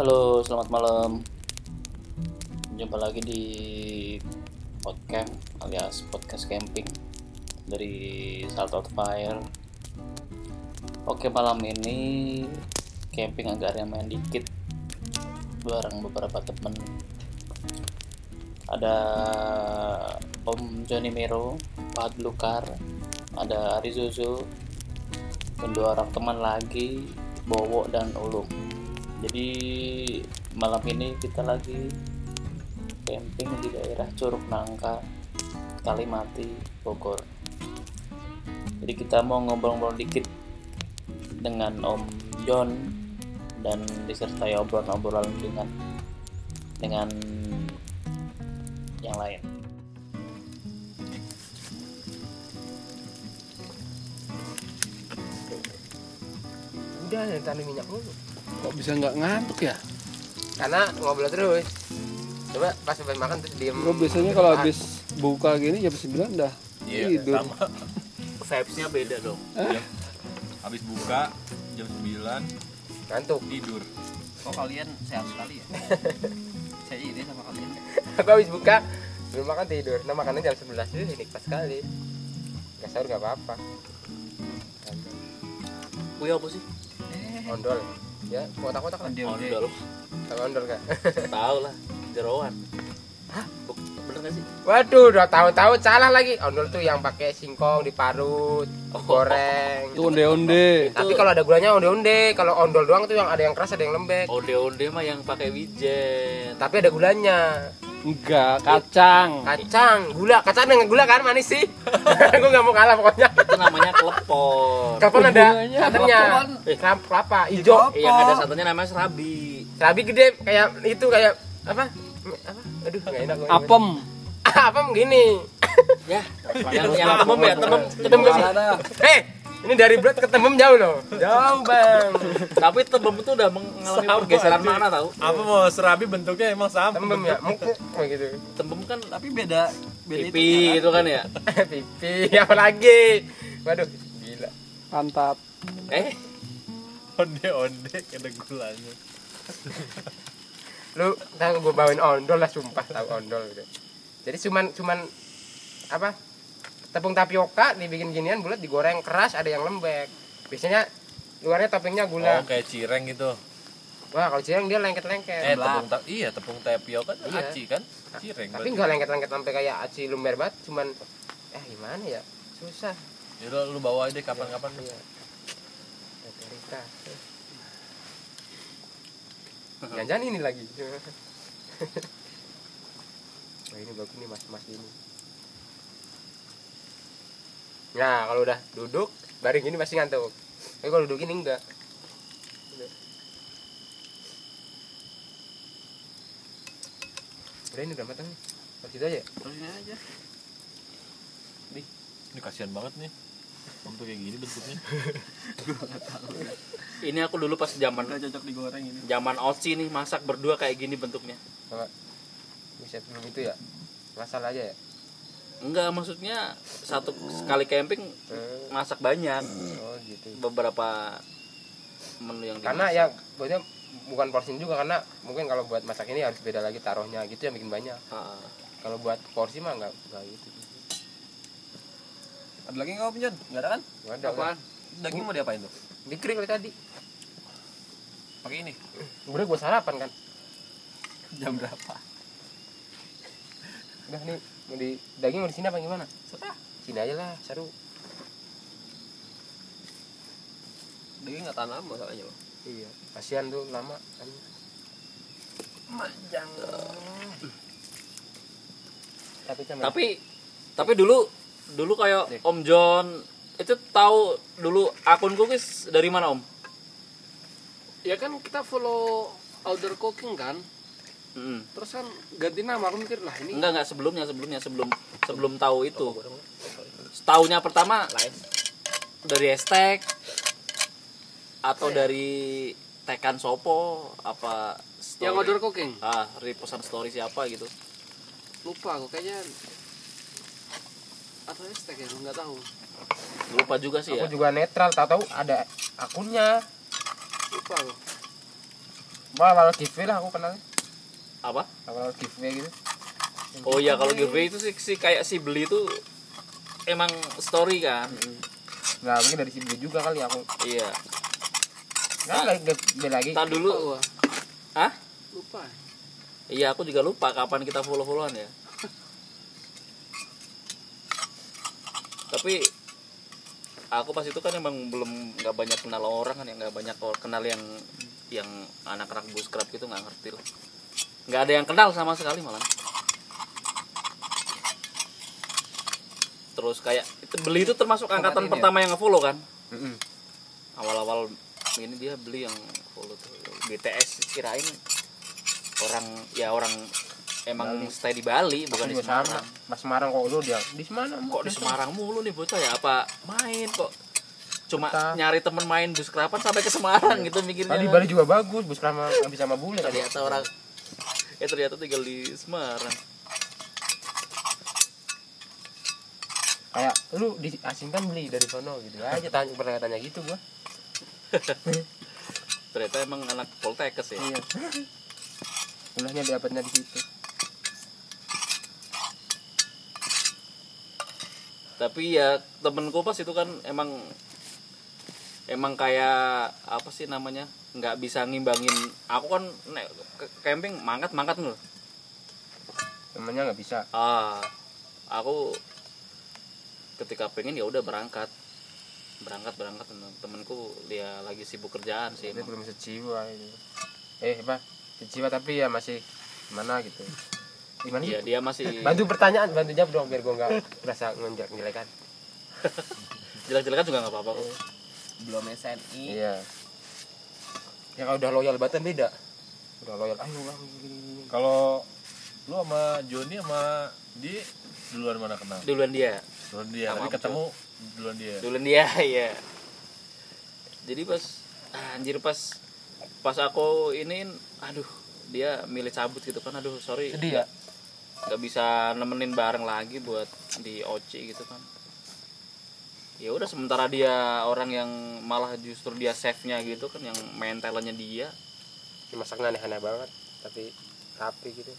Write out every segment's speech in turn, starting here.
Halo, selamat malam. Jumpa lagi di podcast alias podcast camping dari Salt Out Fire. Oke, malam ini camping agak main dikit bareng beberapa temen. Ada Om Johnny Mero, Pak Blukar, ada Arizozo, dan dua orang teman lagi, Bowo dan Ulum jadi malam ini kita lagi camping di daerah Curug Nangka Kalimati Bogor. Jadi kita mau ngobrol-ngobrol dikit dengan Om John dan disertai obrolan-obrolan dengan dengan yang lain. Udah yang tadi minyak mulu kok bisa nggak ngantuk ya? Karena ngobrol terus. Coba pas sampai makan terus diem. Gue biasanya kalau habis buka gini jam 9 dah Iya, tidur. sama. vibesnya beda dong. Jam, habis buka jam 9 ngantuk. tidur. Kok kalian sehat sekali ya? Saya iri sama kalian. aku habis buka belum makan tidur. Nah makannya jam 11 itu nikmat sekali. Nggak sahur nggak apa-apa. Wih apa sih? Eh, ondol ya kotak-kotak lah ondel tahu ondol kan Tahu lah, jeroan. Hah? Bener gak sih? waduh udah tahu-tahu salah lagi ondol tuh yang pakai singkong diparut Oh. goreng itu onde onde tapi kalau ada gulanya onde-onde kalau ondol doang tuh yang ada yang keras ada yang lembek Onde-onde mah yang pakai wijen. tapi ada gulanya enggak kacang kacang gula kacang dengan gula kan manis sih gue nggak mau kalah pokoknya Itu namanya klepon. kapan ada santannya Telepon. kelapa kelapa hijau Eh, yang ada santannya namanya serabi. Serabi gede kayak itu kayak apa? Apa? Aduh, enggak enak gue. apem apa begini? Ya, yang yang temem ya, temem. Temem ke sini. Eh, ini dari berat ke temem jauh loh. Jauh, Bang. Tapi temem itu udah mengalami Sama, pergeseran mana tahu? Apa mau serabi bentuknya emang sama? Temem ya, mukuk kayak gitu. Temem kan Tapi beda beda pipi itu kan ya. Pipi apa lagi? Waduh, gila. pantat Eh, Onde onde ada gulanya. Lu tahu gue bawain ondol lah sumpah tahu ondol gitu. Jadi cuman cuman apa? Tepung tapioka dibikin ginian bulat digoreng keras ada yang lembek. Biasanya luarnya toppingnya gula. Oh kayak cireng gitu. Wah, kalau cireng dia lengket-lengket. Eh tepung ta iya tepung tapioka kan Iya. aci kan? Cireng. tapi nggak lengket-lengket sampai kayak aci lumer banget cuman eh gimana ya susah Yaudah lu bawa aja kapan-kapan. iya Retorika jangan ini lagi Wah ini bagus nih mas-mas ini Nah kalau udah duduk baring gini pasti ngantuk Tapi kalau duduk ini enggak Udah ini udah matang nih Terus itu aja ya? Terusin aja. Ini kasihan banget nih. Bentuk kayak gini bentuknya. ini aku dulu pas zaman Udah cocok digoreng ini. zaman Oci nih masak berdua kayak gini bentuknya. Coba Bisa belum itu ya Masalah aja ya Enggak, maksudnya satu sekali camping masak banyak. Oh gitu Beberapa menu yang karena dimasak. ya maksudnya bukan porsi juga karena mungkin kalau buat masak ini harus beda lagi taruhnya gitu yang bikin banyak Ah, kalau buat porsi mah nggak nggak gitu Ada lagi nggak Om John? Nggak ada kan? nggak ada apaan? Daging mau diapain tuh? kali tadi Pakai ini. udah gua sarapan kan Jam berapa? udah nih mau di daging mau di sini apa gimana Serah. sini aja lah seru Daging nggak tahan lama masalahnya. Bang. iya kasihan tuh lama kan Manjang. tapi cuman Tapi tapi dulu dulu kayak Nih. Om John itu tahu dulu akun cookies dari mana Om? ya kan kita follow outdoor cooking kan Mm. terus kan ganti nama aku mikir lah ini Enggak enggak sebelumnya sebelumnya sebelum sebelum tahu itu. Setaunya pertama dari hashtag atau dari tekan sopo apa story? yang outdoor cooking ah repostan story siapa gitu lupa aku kayaknya atau hashtag ya nggak tahu lupa juga sih ya aku juga netral tahu-tahu ada akunnya lupa aku Wah, kalau giveaway lah aku kenalnya. Apa Kalau giveaway gitu. oh iya kalau giveaway itu sih, sih kayak si beli itu emang story kan Nah, mungkin dari si beli juga kali aku. iya Nah, lagi giveaway lagi. tak dulu. Hah? Lupa. Iya, aku juga lupa kapan kita follow-followan ya. Tapi aku pas itu kan emang belum nggak banyak kenal orang kan, yang nggak banyak kenal yang yang anak-anak buskrap gitu nggak ngerti lah. Nggak ada yang kenal sama sekali malah. Terus kayak itu beli itu termasuk angkatan ini ya? pertama yang nge-follow kan. Mm-mm. Awal-awal ini dia beli yang follow tuh BTS kirain orang ya orang emang stay di Bali bukan di. Semarang. Mas Semarang kok lu dia di Semarang. Kok di Semarang mulu nih bocah ya apa main kok cuma nyari temen main bus kerapan sampai ke Semarang gitu mikirnya. Tadi. Bali juga bagus, bus sama habis sama bule tadi. ternyata orang eh ternyata tinggal di Semarang. Kayak lu diasingkan beli dari sono gitu aja tanya pernah tanya gitu gua. Ternyata emang anak Poltekkes ya. Iya. Dapatnya di situ. Tapi ya temenku pas itu kan emang emang kayak apa sih namanya nggak bisa ngimbangin aku kan nek ke- camping mangkat mangkat loh Temennya nggak bisa. ah aku ketika pengen ya udah berangkat berangkat berangkat temen- temenku dia lagi sibuk kerjaan sih emang. belum sejiwa itu. Eh, apa? Sejiwa tapi ya masih gimana gitu. Gimana sih? Iya dia masih Bantu pertanyaan, bantu jawab dong biar gua nggak merasa ngenjak ngejelekan. jelek-jelekan juga nggak apa-apa kok. belum SNI Iya. Ya kalau udah loyal banget beda. Udah loyal, ayo gini. Kalau lu sama Joni sama di duluan mana kenal? duluan dia Duluan dia, Sama tapi ketemu duluan dia. duluan dia ya jadi pas anjir pas pas aku ini aduh dia milih cabut gitu kan aduh sorry Sedih ya? nggak bisa nemenin bareng lagi buat di OC gitu kan ya udah sementara dia orang yang malah justru dia save nya gitu kan yang main talentnya dia. Ini masaknya aneh-aneh banget, tapi rapi gitu.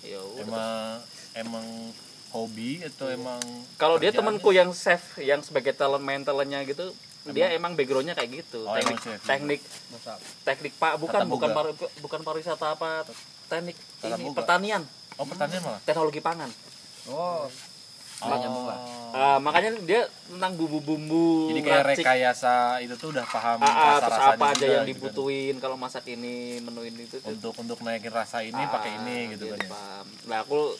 ya udah. Emang emang hobi atau emang kalau dia temanku yang save yang sebagai talent main talentnya gitu dia emang backgroundnya kayak gitu. Oh, teknik emang chef. teknik teknik pak bukan Tata bukan pari- bukan pariwisata apa teknik. Tata ini pertanian. Oh pertanian malah. teknologi pangan. Oh Oh. nyambung lah. Ah, makanya dia tentang bumbu-bumbu Jadi kayak racik, rekayasa itu tuh udah paham ah, ah, terus apa aja yang gitu kan. dibutuhin kalau masak ini menu ini itu tuh. Untuk untuk naikin rasa ini Ah, pakai ini gitu kan ya. paham. nah aku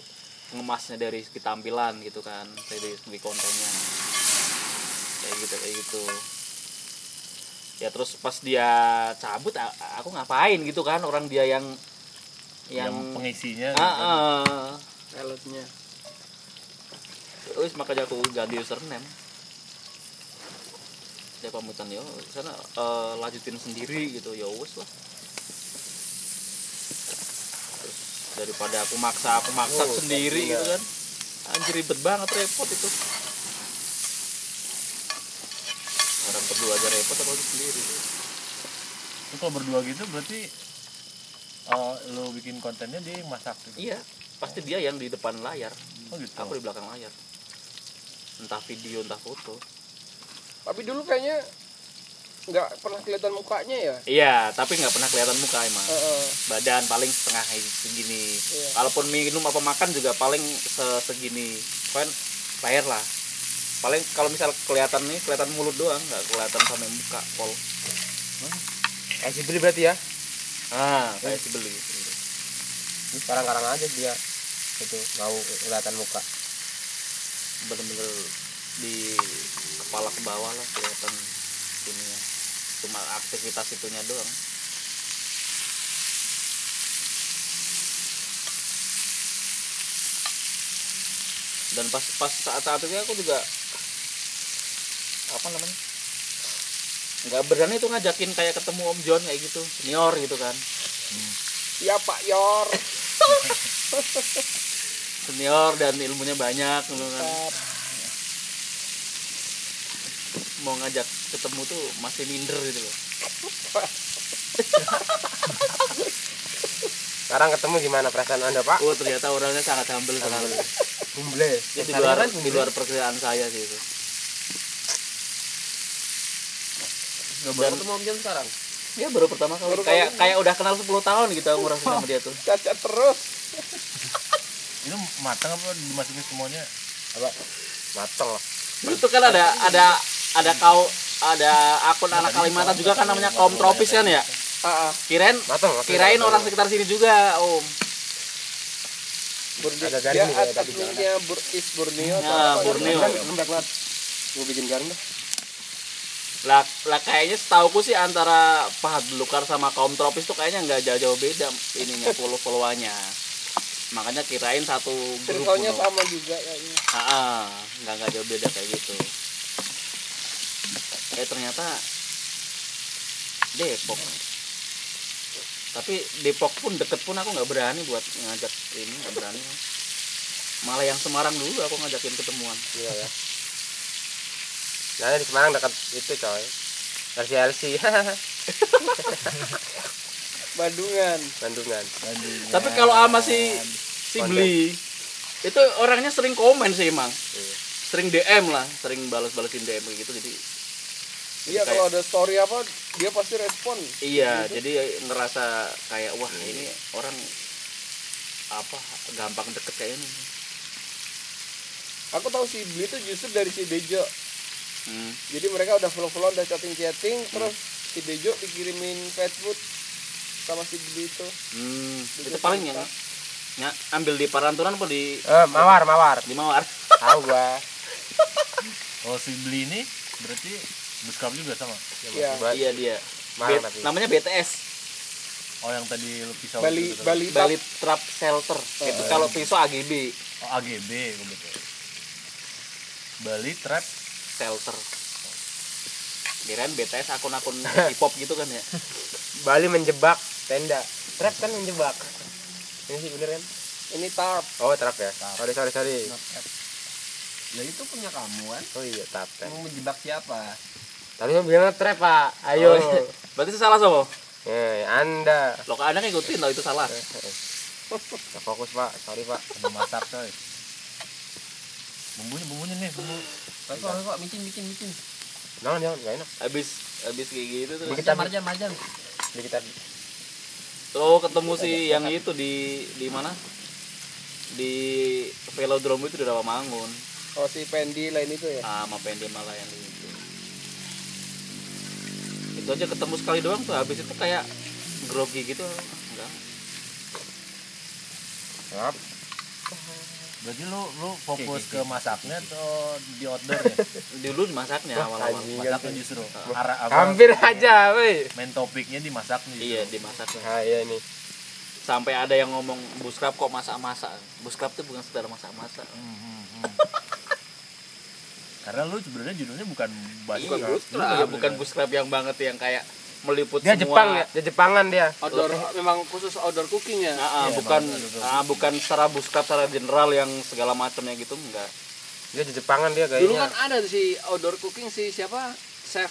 ngemasnya dari segi tampilan gitu kan dari segi kontennya kayak gitu kayak gitu ya terus pas dia cabut aku ngapain gitu kan orang dia yang Yang, yang, pengisinya ah, gitu kan. Talentnya. Wis makanya aku ganti username. Ya pamitan yo, sana eh, lanjutin sendiri gitu ya wis lah. Terus daripada aku maksa aku maksa Oh, sendiri iya. gitu kan. Anjir ribet banget repot itu. Orang berdua aja repot apalagi sendiri. Lu kalau berdua gitu berarti oh, lu bikin kontennya dia yang masak gitu. Iya, pasti dia yang di depan layar, Oh gitu. aku di belakang layar. Entah video, entah foto. Tapi dulu kayaknya nggak pernah kelihatan mukanya ya. Iya, tapi nggak pernah kelihatan muka emang. Heeh. badan paling setengah segini Iya. kalaupun minum apa makan juga paling se- segini kan layar lah paling kalau misal kelihatan nih kelihatan mulut doang nggak kelihatan sampai muka pol Eh, si beli berarti ya? ah kayak si beli Ini sekarang-karang aja dia itu mau kelihatan muka. Bener-bener di kepala ke bawah lah kelihatan ini ya cuma aktivitas itunya doang. Dan pas pas saat saat itu aku juga apa namanya nggak berani tuh ngajakin kayak ketemu Om John kayak gitu senior gitu kan. Iya Pak Yor. senior dan ilmunya banyak gitu kan mau ngajak ketemu tuh masih minder gitu loh sekarang ketemu gimana perasaan anda pak Oh ternyata orangnya sangat humble sekali. humble Itu di luar di luar perkiraan saya sih itu. Gak baru ketemu Om Jan sekarang. Dia baru pertama kali. kayak kayak udah kenal 10 tahun gitu aku merasa sama dia tuh. Cacat terus. Itu matang apa dimasukin semuanya? apa lah Dulu tuh kan ada ada ada kau ada akun anak Kalimantan juga kan namanya kaum tropis kan ya. Kirain kirain orang sekitar sini juga om. Borneo. Ada garing ad- tadi. Bur is Borneo Nah? Borneo. Kan lembek banget gue bikin garing dah Lah, lah kayaknya setauku sih antara pahat belukar sama kaum tropis tuh kayaknya nggak jauh-jauh beda ininya follow followannya. Makanya kirain satu grup. Sama juga kayaknya. Ah, ah, nggak nggak jauh beda kayak gitu. Eh ternyata Depok. Tapi Depok pun deket pun aku nggak berani buat ngajak ini nggak berani. Malah yang Semarang dulu aku ngajakin ketemuan. iya ya nah di Semarang dekat itu coy LC LC Bandungan. Bandungan Tapi kalau sama si si Konten. beli itu orangnya sering komen sih emang. Iya. Sering DM lah, sering balas-balasin DM gitu jadi Iya Kayak- kalau ada story apa dia pasti respon. iya jadi ngerasa kayak wah ini orang apa gampang deket kayak ini. Aku tahu si Bli itu justru dari si Bejo. Hmm. Jadi mereka udah follow-follow udah chatting-chatting terus si Bejo dikirimin pet food sama si Bli itu. Hmm, itu paling yang ya, ambil di Paranturan apa di eh mawar mawar di Mawar? tahu gua Kalau si beli ini berarti buskap juga sama. Iya. Buat iya dia. Mahal B- tapi. namanya BTS, Oh yang tadi lu pisau Bali gitu tadi. Bali Bali Trap Shelter. Itu kalau pisau AGB Oh AGB betul. Bali Trap Shelter. Kirain BTS akun-akun hip hop gitu kan ya. Bali menjebak tenda trap kan menjebak ini sih bener kan ini tarp. oh trap ya sorry sorry sorry Lah itu punya kamu kan? oh iya trap trap Mau menjebak siapa? tapi yang bilang trap pak ayo Oh, iya. Berarti itu salah sobo. eh anda Lo kan anda ngikutin tau itu salah. Nggak fokus pak sorry pak sama masak coy. Bumbunya bumbunya nih bumbu. Kok kok kok micin micin micin. jangan jangan gak enak Habis habis kayak gitu tuh. Dikit Marjan marjan kita Oh ketemu si yang itu di di mana? Di velodrome itu di Rawamangun. Oh si Pendi lain itu ya. Ah, sama Pendi malah yang di itu. Itu aja ketemu sekali doang tuh. Habis itu kayak grogi gitu. Enggak. Maaf. Berarti lu lu fokus ke masaknya atau di outdoor ya? Dulu masaknya awal-awal. Masaknya justru. Arah apa? hampir aja woi Main topiknya di masaknya justru. Iya, dimasaknya. nah iya nih Sampai ada yang ngomong buskrap kok masak-masak. Buskrap tuh bukan sekedar masak-masak. Hmm, hmm, hmm. Karena lu sebenarnya judulnya bukan Iya, buskrap, bukan buskrap yang banget yang kayak meliput dia semua. Jepang ya dia Jepangan dia Outdoor memang khusus outdoor cooking ya. Nah, ah, Iya, bukan emang ada tuh. ah, bukan secara buskrap secara general yang segala macamnya gitu enggak. dia Jepangan dia Dulu kayaknya kan ada si outdoor cooking si siapa? Chef.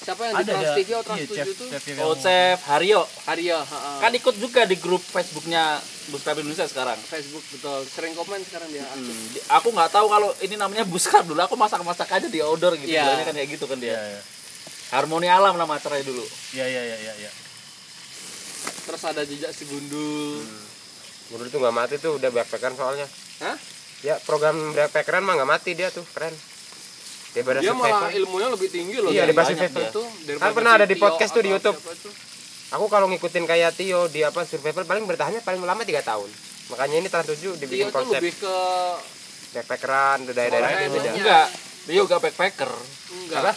Siapa yang di ada Trans ada TV atau Trans iya, 7 chef, tuh? chef yang Oh, Chef Haryo Arya, heeh. kan ikut juga di grup Facebooknya Buskrap Indonesia sekarang. Facebook betul. Sering komen sekarang dia. aktif. Hmm, di- aku nggak tahu kalau ini namanya buskrap dulu. Aku masak-masak aja di outdoor gitu. Iya. Bilangnya kan kayak gitu kan dia. Iya, iya. Harmoni alam nama acaranya dulu. Iya, iya, iya, iya, iya. Terus ada jejak si gundul. Guru tuh nggak mati tuh udah backpackeran soalnya Hah? ya program backpackeran mah nggak mati dia tuh keren daripada Dia malah ilmunya lebih tinggi loh. Iya, daripada banyak survivor. itu, Kan pernah ada di Tio podcast tuh di YouTube. itu. aku kalau ngikutin kayak Tio di apa survivor paling bertahannya paling lama tiga tahun makanya ini 7 Tio dibikin tuh konsep lebih ke backpackeran tuh daerah-daerah itu beda. Enggak. Dia juga backpacker. enggak.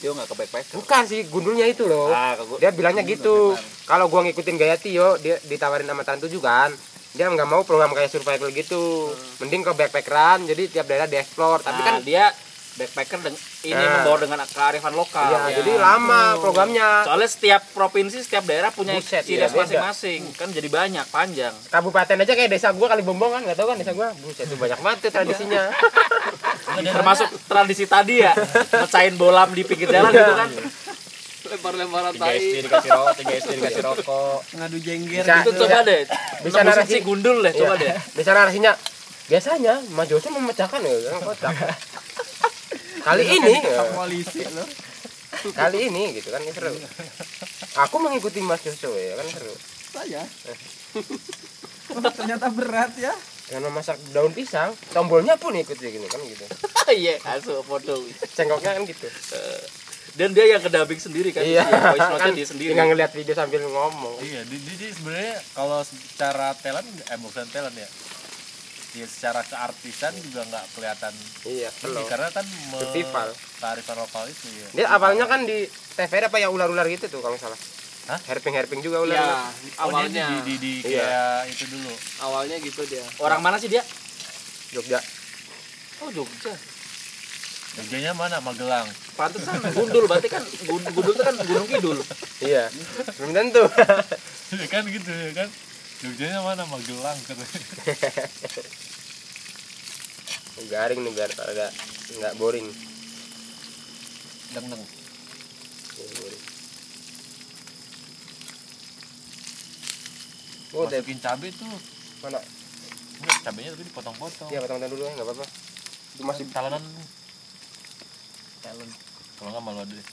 Dia nggak ke backpacker. bukan sih gundulnya itu loh. Ah, gua- dia bilangnya gitu. kalau gua ngikutin gaya Tio dia ditawarin sama Trans 7 kan. Dia nggak mau program kayak survival gitu. Mending ke backpackeran jadi tiap daerah dieksplor. Tapi Nah, kan dia backpacker deng- ini Nah. membawa dengan kearifan lokal. ya, jadi lama programnya. Soalnya setiap provinsi, setiap daerah punya Buset, ciri khas beda. masing-masing. Kan jadi banyak, panjang. kabupaten aja kayak desa gua kali bombong kan nggak tahu kan desa gua. Buset itu banyak banget tuh tradisinya Termasuk tradisi tadi ya, mecahin bolam di pinggir jalan gitu kan. lempar-lemparan tiga SD tai dikasih rokok tiga SD dikasih rokok ngadu jengger Bisa. itu coba deh Bisa narasi. si gundul deh coba Iya. deh Bisa narasinya biasanya Mas Joso memecahkan ya kan kocak. Kali ini polisi lo kali ini gitu kan seru. Aku mengikuti Mas Joso ya kan seru. saya ternyata berat ya Dengan memasak daun pisang, tombolnya pun ikut ya gini kan gitu. iya asu foto Cengkoknya kan gitu. dan dia yang kedabing sendiri kan Iya, voice kan dia sendiri tinggal ngeliat video sambil ngomong. iya di, di, di- sebenarnya kalau secara talent eh bukan talent ya ya secara keartisan juga nggak kelihatan Iya, ini karena kan Festival. kearifan lokal itu ya Dia awalnya kan di TVRI apa ya ular-ular gitu tuh kalau nggak salah. Hah? Herping-herping juga ular. ya Oh, dia awalnya di, di, di Iya. kayak itu dulu awalnya gitu dia orang mana sih dia Jogja. oh Jogja Jogjanya mana Magelang pantesan gundul berarti kan Gun- gundul itu kan gunung kidul Iya. Belum tentu. ya kan gitu ya kan Jogjanya mana Magelang katanya Garing nih biar agak nggak boring. deng deng boring. Oh, udah masukin cabai tuh. Mana? enggak cabainya tapi dipotong-potong. Iya, potong dulu ya, nggak apa-apa. Itu masih talenan. Talent kalau nggak malu ada deh.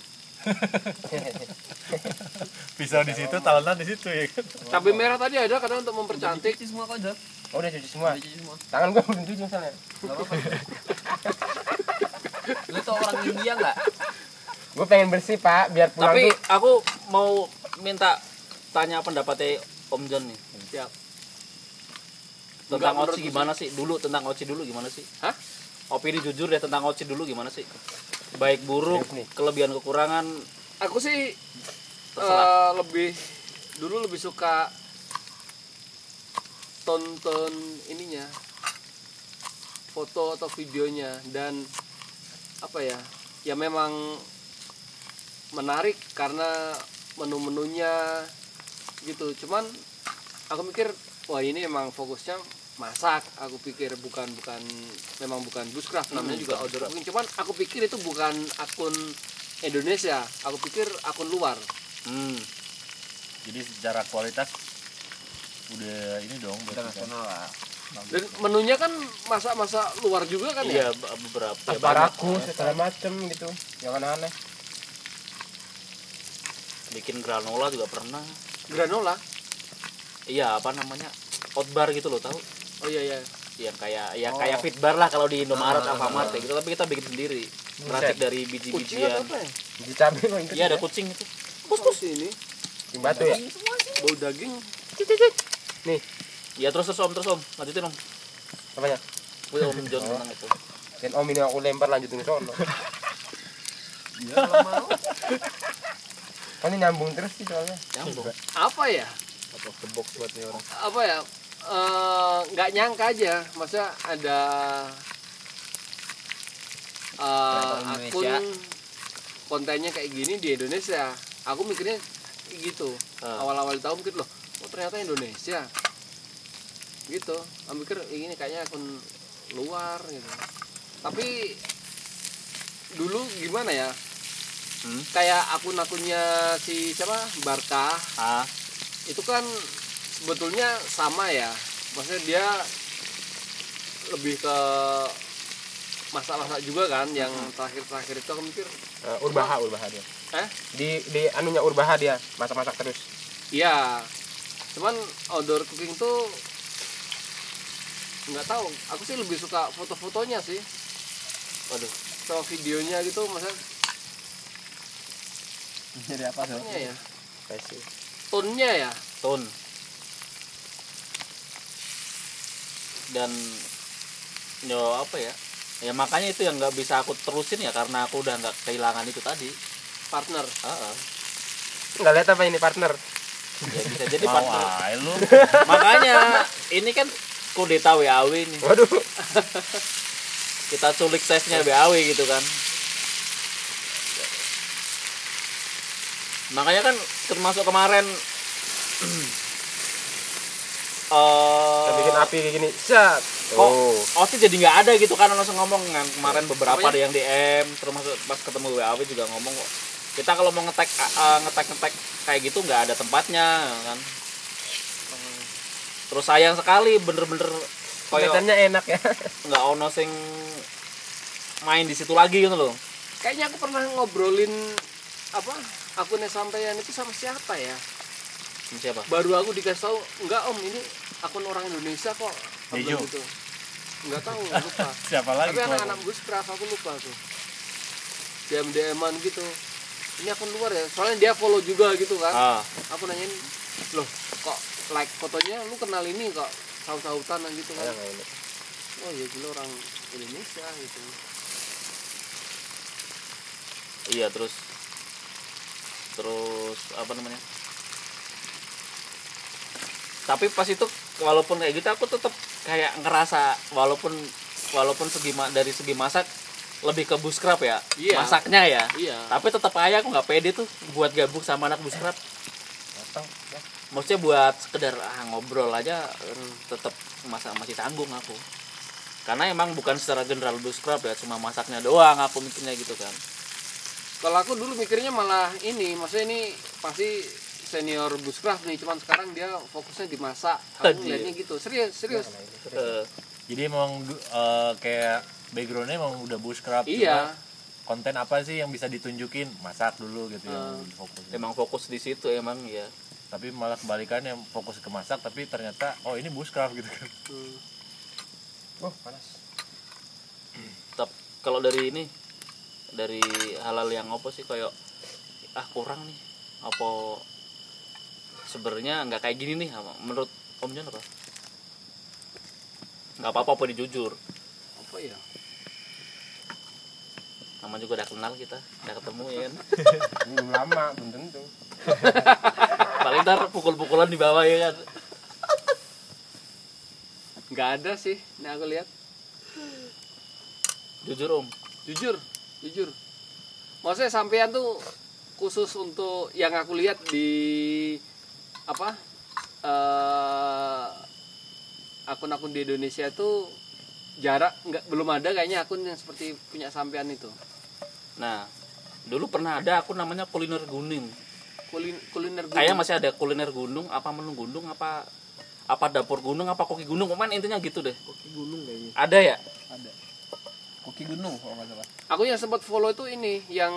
pisau di situ talenan di situ ya kan? Cabai merah tadi ada kadang untuk mempercantik. Cuci semua kok Jod Oh, udah cuci semua. Udah cuci semua. Tangan gua belum cuci misalnya. Gak apa-apa. Lu tuh orang India nggak? Gua pengen bersih, Pak, biar pulang tapi tuh. aku mau minta tanya pendapatnya Om John nih Siap. tentang Enggak, Oci gimana sih dulu tentang Oci dulu gimana sih Hah? opini jujur deh tentang Oci dulu gimana sih baik buruk nih. kelebihan kekurangan aku sih Terserah. eh, lebih dulu lebih suka tonton ininya foto atau videonya dan apa ya ya memang menarik karena menu-menunya gitu cuman aku mikir wah ini emang fokusnya masak aku pikir bukan bukan memang bukan bushcraft namanya juga outdoor cooking cuman aku pikir itu bukan akun Indonesia aku pikir akun luar hmm. jadi secara kualitas udah ini dong kan. internasional lah dan menunya kan masak-masak luar juga kan iya ya b- beberapa ya. Asparagus segala macem gitu. Yang aneh-aneh. bikin granola juga pernah granola iya apa namanya? Outbar gitu loh tahu? Oh iya iya. Yang kayak ya Oh. kayak fitbar lah kalau di Indomaret Ah. Alfamart kayak gitu. Tapi kita bikin sendiri. Meracik dari biji-bijian. Apa ya? Biji ikut iya ada ya. kucing itu. Terus ini. Kucing batu ya. bau daging. Ya terus terus om terus om. Lanjutin om. Apanya? Gue om John tentang itu. Dan om ini aku lempar lanjutin ke sono. iya kalau mau. Kan ini nyambung terus sih soalnya. nyambung. Apa ya Apa the box buat nih orang. Apa ya? Eh, nggak nyangka aja. Masa ada eh, Kreator akun kontennya kayak gini di Indonesia. Aku mikirnya gitu. Ah. awal-awal tahu mikir loh oh ternyata Indonesia. Gitu. Aku mikir "Ih, ini kayaknya akun luar gitu. Tapi dulu gimana ya? Hmm? kayak akun-akunnya si siapa? Barka ah itu kan sebetulnya sama ya. Maksudnya dia lebih ke masak-masak juga kan yang terakhir-terakhir itu aku mikir Uh, urbaha, urbaha dia. eh Di di anunya urbaha dia, masak-masak terus. iya. Cuman outdoor cooking tuh nggak tahu. Aku sih lebih suka foto-fotonya sih. Waduh. Sama videonya gitu maksudnya jadi apa Jod apanya ya Kasih. Tone-nya ya? Tone dan yo apa ya? Ya makanya itu yang nggak bisa aku terusin ya karena aku udah nggak kehilangan itu tadi. Partner. Ah. Enggak lihat apa ini partner. ya bisa jadi mau partner. aja lu. Makanya ini kan kudeta WAW nih Waduh. kita culik sesnya WAW gitu kan makanya kan termasuk kemarin Kita bikin eh api kayak gini. Set. kok Oh. Oci jadi nggak ada gitu kan langsung ngomong kan kemarin beberapa Apanya? ada yang DM termasuk pas ketemu WAW juga ngomong kok kita kalau mau ngetek uh, ngetek ngetek kayak gitu nggak ada tempatnya kan terus sayang sekali bener-bener kelihatannya enak ya nggak ono sing main di situ lagi gitu loh kayaknya aku pernah ngobrolin apa akunnya sampean itu sama siapa ya? Siapa? Baru aku dikasih tahu enggak om ini akun orang Indonesia kok. Aku Dejo. bilang gitu. Enggak tahu lupa. Siapa lagi tapi anak-anak gus craft aku lupa tuh. DM DMan gitu. Ini akun luar ya soalnya dia follow juga gitu kan. Ah. Aku nanyain loh kok like fotonya? Lu kenal ini kok saut-sautan gitu kan? Oh ya gila orang Indonesia gitu. Iya terus terus apa namanya? Tapi pas itu walaupun kayak gitu aku tetap kayak ngerasa walaupun walaupun segi dari segi masak lebih ke buskrap ya Iya. masaknya ya. Iya. Tapi tetap aja aku nggak pede tuh buat gabung sama anak buskrap. Ya. maksudnya buat sekedar ah, ngobrol aja tetap masa masih tanggung aku. Karena emang bukan secara general buskrap ya cuma masaknya doang aku mikirnya gitu kan kalau aku dulu mikirnya malah ini maksudnya ini pasti senior buscraft nih cuman sekarang dia fokusnya di masak. Aku ngeliatnya gitu. Serius serius. Eh, jadi emang eh, kayak backgroundnya emang udah bushcraft iya. cuma konten apa sih yang bisa ditunjukin? Masak dulu gitu yang Hmm. fokus. Emang fokus di situ emang ya tapi malah kebalikannya fokus ke masak tapi ternyata oh ini bushcraft gitu kan. Hmm. oh panas Tep, kalau dari ini dari halal yang apa sih kayak ah kurang nih apa sebenarnya nggak kayak gini nih menurut Om Jon apa? Nggak apa-apa apa dijujur apa ya? Nama juga udah kenal kita udah ketemu ya kan belum lama belum tentu. Paling ntar pukul-pukulan di bawah ya kan? Nggak ada sih ini aku lihat. Jujur Om. Jujur jujur maksudnya sampean tuh khusus untuk yang aku lihat di apa eh, akun-akun di Indonesia tuh jarak nggak belum ada kayaknya akun yang seperti punya sampean itu nah dulu pernah ada aku namanya kuliner gunung kuliner kuliner kayaknya gunung. masih ada kuliner gunung apa menu gunung apa apa dapur gunung apa koki gunung pokoknya intinya gitu deh Koki gunung kayaknya. ada ya Ada. Koki gunung kalau nggak salah. aku yang sempat follow itu ini yang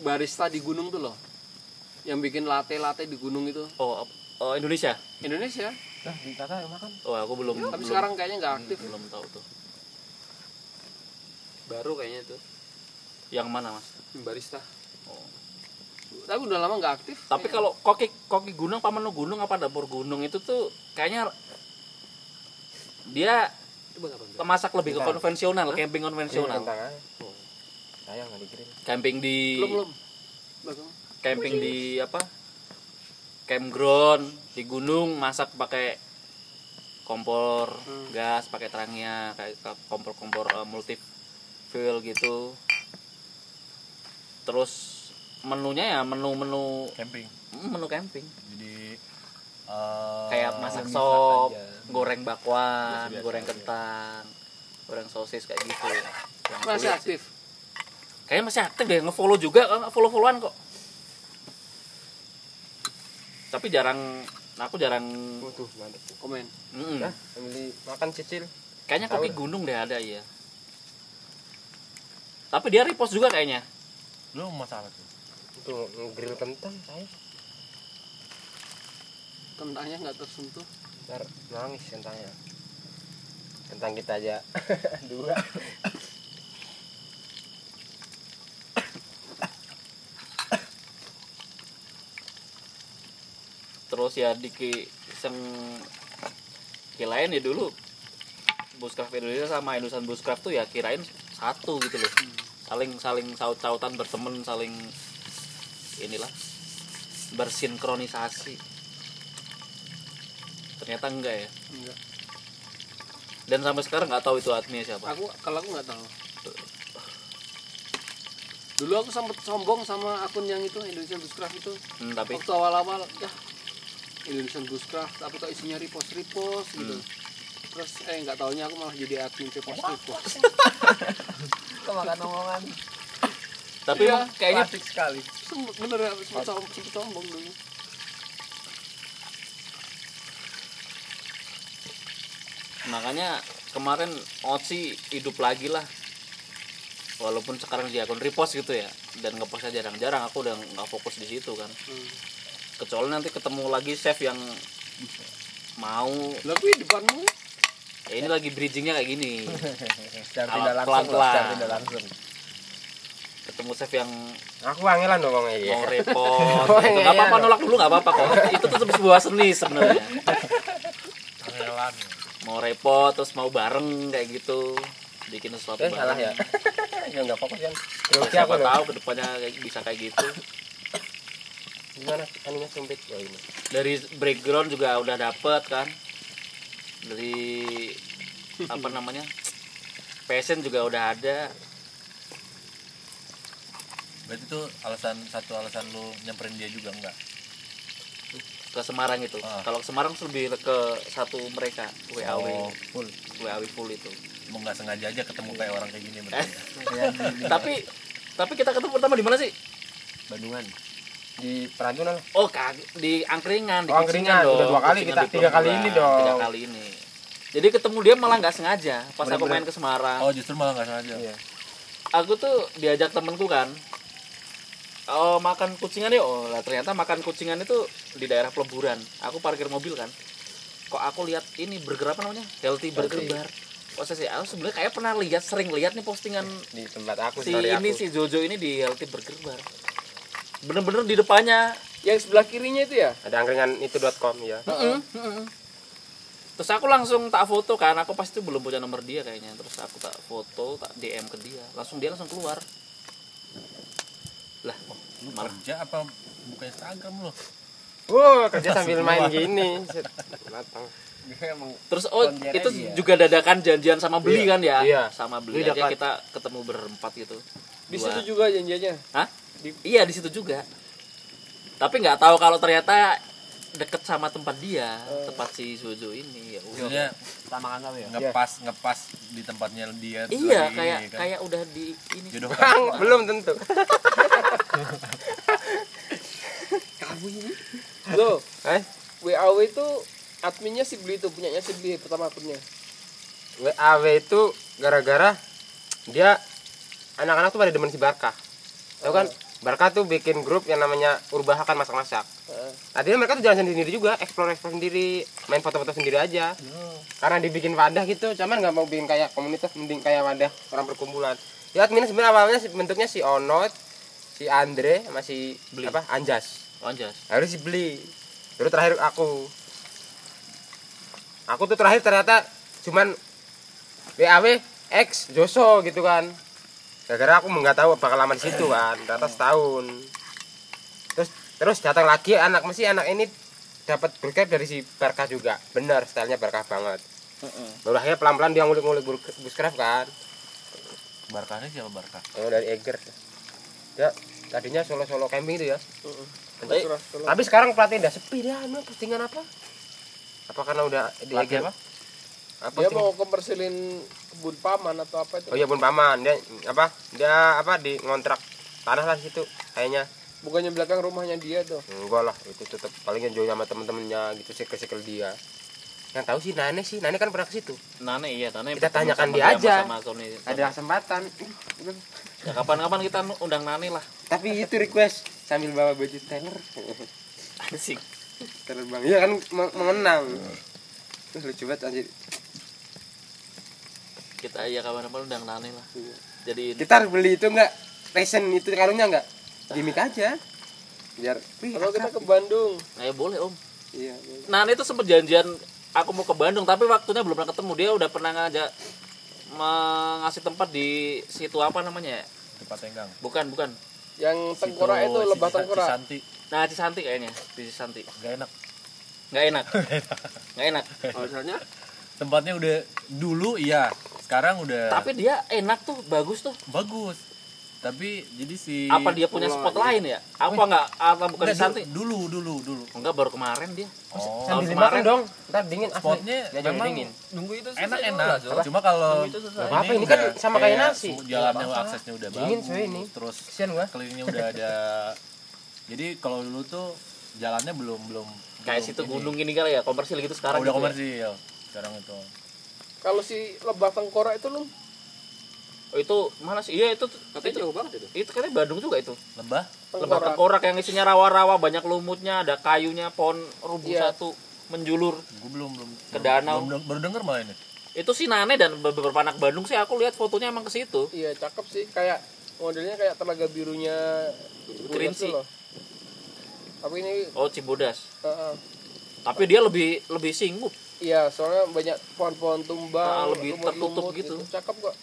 barista di gunung tuh loh. Yang bikin latte latte di gunung itu. Oh, oh Indonesia? Indonesia. Nah di kata yang makan? Oh aku belum tapi belum, sekarang kayaknya nggak aktif. belum tahu tuh. Baru kayaknya itu. Yang mana mas? Barista. Oh. tapi udah lama nggak aktif. Tapi kalau koki koki gunung apa menu gunung apa dapur gunung itu tuh kayaknya dia Coba kapan? masak lebih ke konvensional camping konvensional. Sayang nggak dikirim. Camping di belum belum. Belum. camping di apa? Campground di gunung masak pakai kompor Hmm. gas pakai terangnya kayak ka- kompor-kompor eh, multi fuel gitu. Terus menunya ya menu-menu camping. Hmm, menu camping. Jadi eh, kayak masak sop aja. Goreng bakwan goreng kentang goreng sosis kayak gitu. Yang masih sih. aktif? Kayaknya masih aktif deh ngefollow juga kan? Follow followan kok. Tapi jarang aku jarang mantep. Tuh komen. Mm, nah ambil makan cicil? Kayaknya Tahu koki dah. gunung deh ada iya. Tapi dia repost juga kayaknya. Lu masalah tuh? Itu grill kentang saya kentangnya nggak tersentuh ntar nangis kentangnya kentang kita aja. Dua. Terus ya di ki iseng kirain ya dulu. Buscraft Indonesia sama Indonesia Buscraft tuh ya kirain satu gitu loh. Saling saling saut-sautan berteman saling inilah bersinkronisasi ternyata enggak ya? Enggak. Dan sampai sekarang nggak tahu itu adminnya siapa. Aku kalau aku nggak tahu. Dulu aku sempat sombong sama akun yang itu Indonesian Bushcraft itu. Hmm, tapi waktu awal-awal ya Indonesian Bushcraft tapi kok isinya repost repost gitu. Terus eh nggak taunya aku malah jadi admin repost repost. Kemakan omongan. tapi emang kayaknya sekali. Bener ya sempat sombong dulu makanya kemarin Oci hidup lagi lah. Walaupun sekarang di akun repost gitu ya dan ngepostnya jarang-jarang aku udah nggak fokus di situ kan. Kecuali nanti ketemu lagi chef yang mau. Tapi depanmu. Ya ini lagi bridgingnya kayak gini. Secara tidak langsung pelan-pelan. secara tidak langsung. Ketemu chef yang aku wangilan dong ngomongnya ya. mau repot. Oh, itu iya, nggak apa-apa nolak dulu nggak apa-apa kok. Itu tetap sebuah seni sebenarnya. Angelan mau repot terus mau bareng kayak gitu. Bikin sesuatu eh salah ya? ya nggak fokus kan Ya, siapa loh tahu ke depannya kayak bisa kayak gitu. Gimana? Anunya sempit oh ini. Dari background juga udah dapet kan? Dari apa namanya? Passion juga udah ada. Berarti itu alasan satu alasan lu nyamperin dia juga enggak ke Semarang itu. Ah. kalau ke Semarang lebih ke satu mereka WAW Oh, full. WAW full itu. Emang nggak sengaja aja ketemu kayak orang kayak gini Eh, berarti tapi tapi kita ketemu pertama di mana sih? Bandungan. Di Perantunan lah oh kag di angkringan di Oh, angkringan. dong. Udah dua kali Kucingan kita, tiga kali ini dong. tiga kali ini. Jadi ketemu dia malah nggak sengaja pas aku Bener-bener. main ke Semarang. Oh justru malah nggak sengaja. Iya. aku tuh diajak temenku kan oh makan kucingan yuk oh lah ternyata makan kucingan itu di daerah peleburan. Aku parkir mobil kan. Kok aku lihat ini burger apa namanya? Healthy burger bar. Oh saya sih aku sebenarnya kayak pernah lihat sering lihat nih postingan di tempat aku si story ini aku. si Jojo ini di healthy burger bar. Bener-bener di depannya. Yang sebelah kirinya itu ya? Ada angkringan itu.com ya. Terus aku langsung tak foto kan. Aku pasti belum punya nomor dia kayaknya. Terus aku tak foto tak DM ke dia. Langsung dia langsung keluar lah lu kerja apa buka Instagram lu Wow, kerja sambil main gini. Matang. Terus oh itu ya? juga dadakan janjian sama beli kan ya? Iya. Sama beli Beli aja kita ketemu berempat gitu. di Dua. situ juga janjiannya Hah? Iya di situ juga. Tapi nggak tahu kalau ternyata deket sama tempat dia, tempat si Jojo ini ya. maksudnya Sama kan kamu ya? ngepas ngepas di tempatnya dia Iya kayak ini, kan. kayak udah di ini. jodoh Bang, belum tentu. Loh, Eh, WAW itu adminnya si Beli itu punyanya si Beli pertama akunnya. WAW itu gara-gara dia anak-anak tuh pada demen si Barkah. Tahu kan? Barkah tuh bikin grup yang namanya Urbahakan Masak-Masak. Heeh. Tadinya mereka tuh jalan sendiri juga, explore explore sendiri, main foto-foto sendiri aja. Karena dibikin wadah gitu, cuman nggak mau bikin kayak komunitas, mending kayak wadah orang berkumpulan. Ya adminnya sebenarnya awalnya si- bentuknya si Onot, si Andre, masih Beli. apa? Anjas. Lonjas. harus dibeli baru terakhir aku aku tuh terakhir ternyata cuman WAW X Joso gitu kan gara-gara aku nggak tahu bakal lama di situ kan ternyata setahun terus terus datang lagi anak mesti anak ini dapat berkat dari si Barkah juga. Benar stylenya Barkah banget. Baru akhirnya pelan-pelan dia ngulik-ngulik bushcraft kan. Barkahnya siapa Barkah? Oh, dari Eger. Ya tadinya solo-solo camping itu ya. Tapi, tapi sekarang pelatih udah sepi dia anu postingan apa? Apa karena udah di Eger apa? Apa dia mau komersilin kebun paman atau apa itu? oh iya pun paman dia apa dia apa di ngontrak tanah lah situ kayaknya Bukannya belakang rumahnya dia tuh. enggak lah itu tetap paling enjoy sama temen-temennya gitu circle circle dia yang tahu sih Nane sih Nane kan pernah ke situ Nane iya, Nane Kita tanyakan dia aja. Sama Sony. ada kesempatan Ya, kapan-kapan kita undang Nane lah. tapi itu request sambil bawa baju Taylor Asik. Taylor bang iya kan me- mengenang terus lucu banget anjir Kita ya kapan-kapan undang Nane lah. Jadi kita harus beli itu enggak fashion itu karungnya enggak gimmick aja biar wih Kalau kita ke Bandung, ya boleh Om. iya boleh. Nane itu sempet janjian aku mau ke Bandung tapi waktunya belum pernah ketemu. Dia udah pernah ngajak mengasih tempat di situ apa namanya ya? tempat tenggang Bukan, bukan. yang tengkorak Situ itu lebah tengkorak. Cisanti Nah, Cisanti kayaknya, di Cisanti. gak enak Nggak enak. Nggak enak. Alasannya tempatnya udah dulu iya sekarang udah Tapi dia enak tuh, bagus tuh. bagus tapi jadi si Apa dia punya spot lain ya? Apa enggak? Atau bukan di Enggak, Santi? dulu dulu dulu Enggak baru kemarin dia. oh Sambil kemarin. dong. Ntar dingin asli. spotnya jadi memang dingin. nunggu itu enak enak lah, cuma kalau apa-apa, ini kan sama kayak nasi. jalannya Nggak apa-apa. aksesnya udah Dingin, bagus ini. terus Kesian gua. kelilingnya udah ada jadi kalau dulu tuh jalannya belum belum Kayak belum situ gunung ini kali ya, komersil gitu Oh, sekarang. udah gitu ya. komersil sekarang itu kalau si lebah tengkorak itu lu Oh, itu mana sih? Iya itu Katanya itu, jauh banget itu. itu katanya Bandung juga itu. lebah Lebah tengkorak tengkorak yang isinya rawa-rawa, banyak lumutnya, ada kayunya, pohon rubuh Iya. satu menjulur. gue belum belum Ke danau. belum, baru denger malah ini Itu si Nane dan beberapa anak Bandung sih aku lihat fotonya emang ke situ. iya cakep sih kayak modelnya kayak telaga birunya Kerinci. Loh. tapi ini Oh, Cibodas. uh, uh, Tapi dia lebih lebih singgup. Iya soalnya banyak pohon-pohon tumbang Ah, lebih tertutup gitu. cakep kok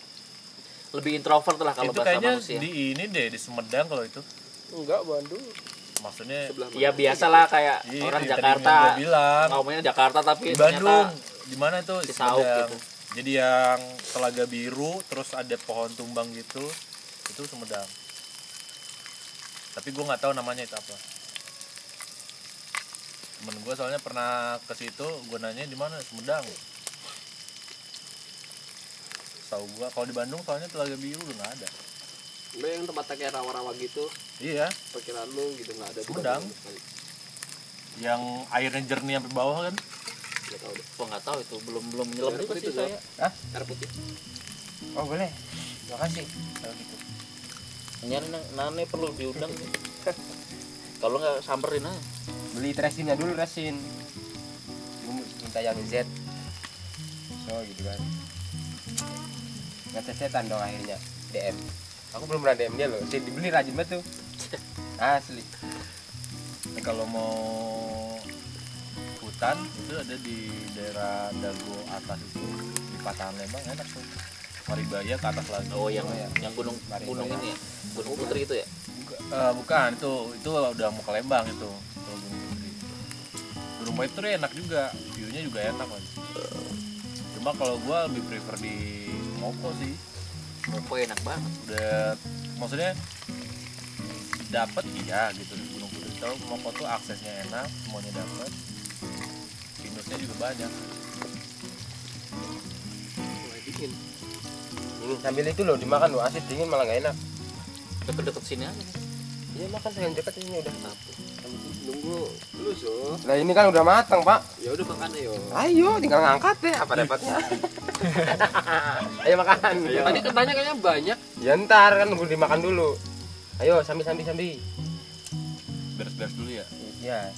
Lebih introvert lah kalau itu bahasa kayaknya manusia. di ini deh di Sumedang kalau itu enggak Bandung maksudnya? Ya biasalah kayak Iya, orang Jakarta. gua bilang. Ngomongnya Jakarta tapi di Bandung di mana tuh Cisauk Sumedang. gitu. jadi yang telaga biru terus ada pohon tumbang gitu itu Sumedang tapi gue nggak tahu namanya itu apa temen gue soalnya pernah ke situ gue nanya di mana Sumedang tahu gue kalau di Bandung soalnya telaga biru udah nggak ada Lo yang tempatnya kayak rawa-rawa gitu, iya perkiraan lu gitu nggak ada Sumedang. Yang airnya jernih sampai bawah kan Nggak tahu deh. Gua nggak tahu itu belum belum nyelam juga putih sih itu, saya. Air putih. Oh boleh. Makasih. Kalau gitu. Nyari Nane perlu diundang. Kalau nggak samperin aja. Beli resinnya dulu resin. Minta yang Z. So gitu kan. Nggak setan dong akhirnya DM. Aku belum pernah DM dia loh. Saya dibeli rajin banget tuh. Asli. Nah, kalau mau hutan itu ada di daerah Dago atas itu di Patahan Lembang enak tuh Maribaya ke atas lagi Oh yang Oh, ya. yang gunung Mari, gunung ini ya. Gunung Putri itu ya. Buka- eh, bukan itu itu udah mau ke Lembang itu kalau Gunung Putri enak juga viewnya juga enak lagi cuma kalau gua lebih prefer di Moko sih Kok enak banget. udah maksudnya dapat iya gitu di Gunung Putri kalau Moko tuh aksesnya enak semuanya dapat minusnya juga banyak dingin. Sambil itu loh dimakan loh asin dingin malah nggak enak. Deket-deket sini aja. Iya makan sayang dekat ini udah. Nunggu lu so. Nah ini kan udah matang pak. Ya udah makan ayo. Ayo tinggal ngangkat deh apa dapatnya. Ayo makan. Tadi katanya kayaknya banyak. Ya ntar kan nunggu dimakan dulu. Ayo sambil sambil sambil. beres-beres dulu ya Iya.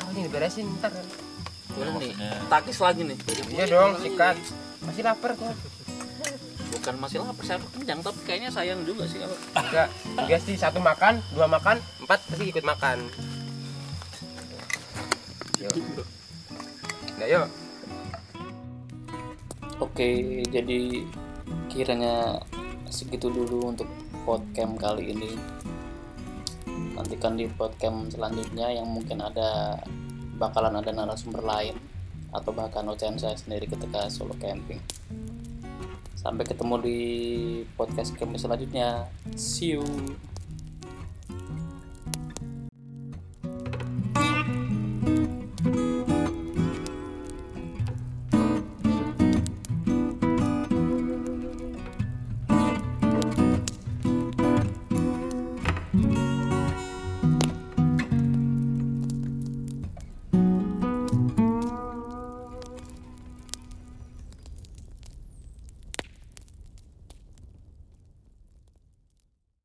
Oh ini beresin ntar kan. Boleh nih. Takis lagi nih. Iya dong sikat. Masih lapar kok. Bukan masih lapar, saya kenyang tapi kayaknya sayang juga sih kalau Enggak. Tiga sih satu makan, dua makan, empat pasti ikut makan. Yuk. Yuk. Oke, jadi kiranya segitu dulu untuk podcast kali ini. Nantikan di podcast selanjutnya yang mungkin ada bakalan ada narasumber lain atau bahkan ocehan saya sendiri ketika solo camping. Sampai ketemu di podcast kami selanjutnya. See you.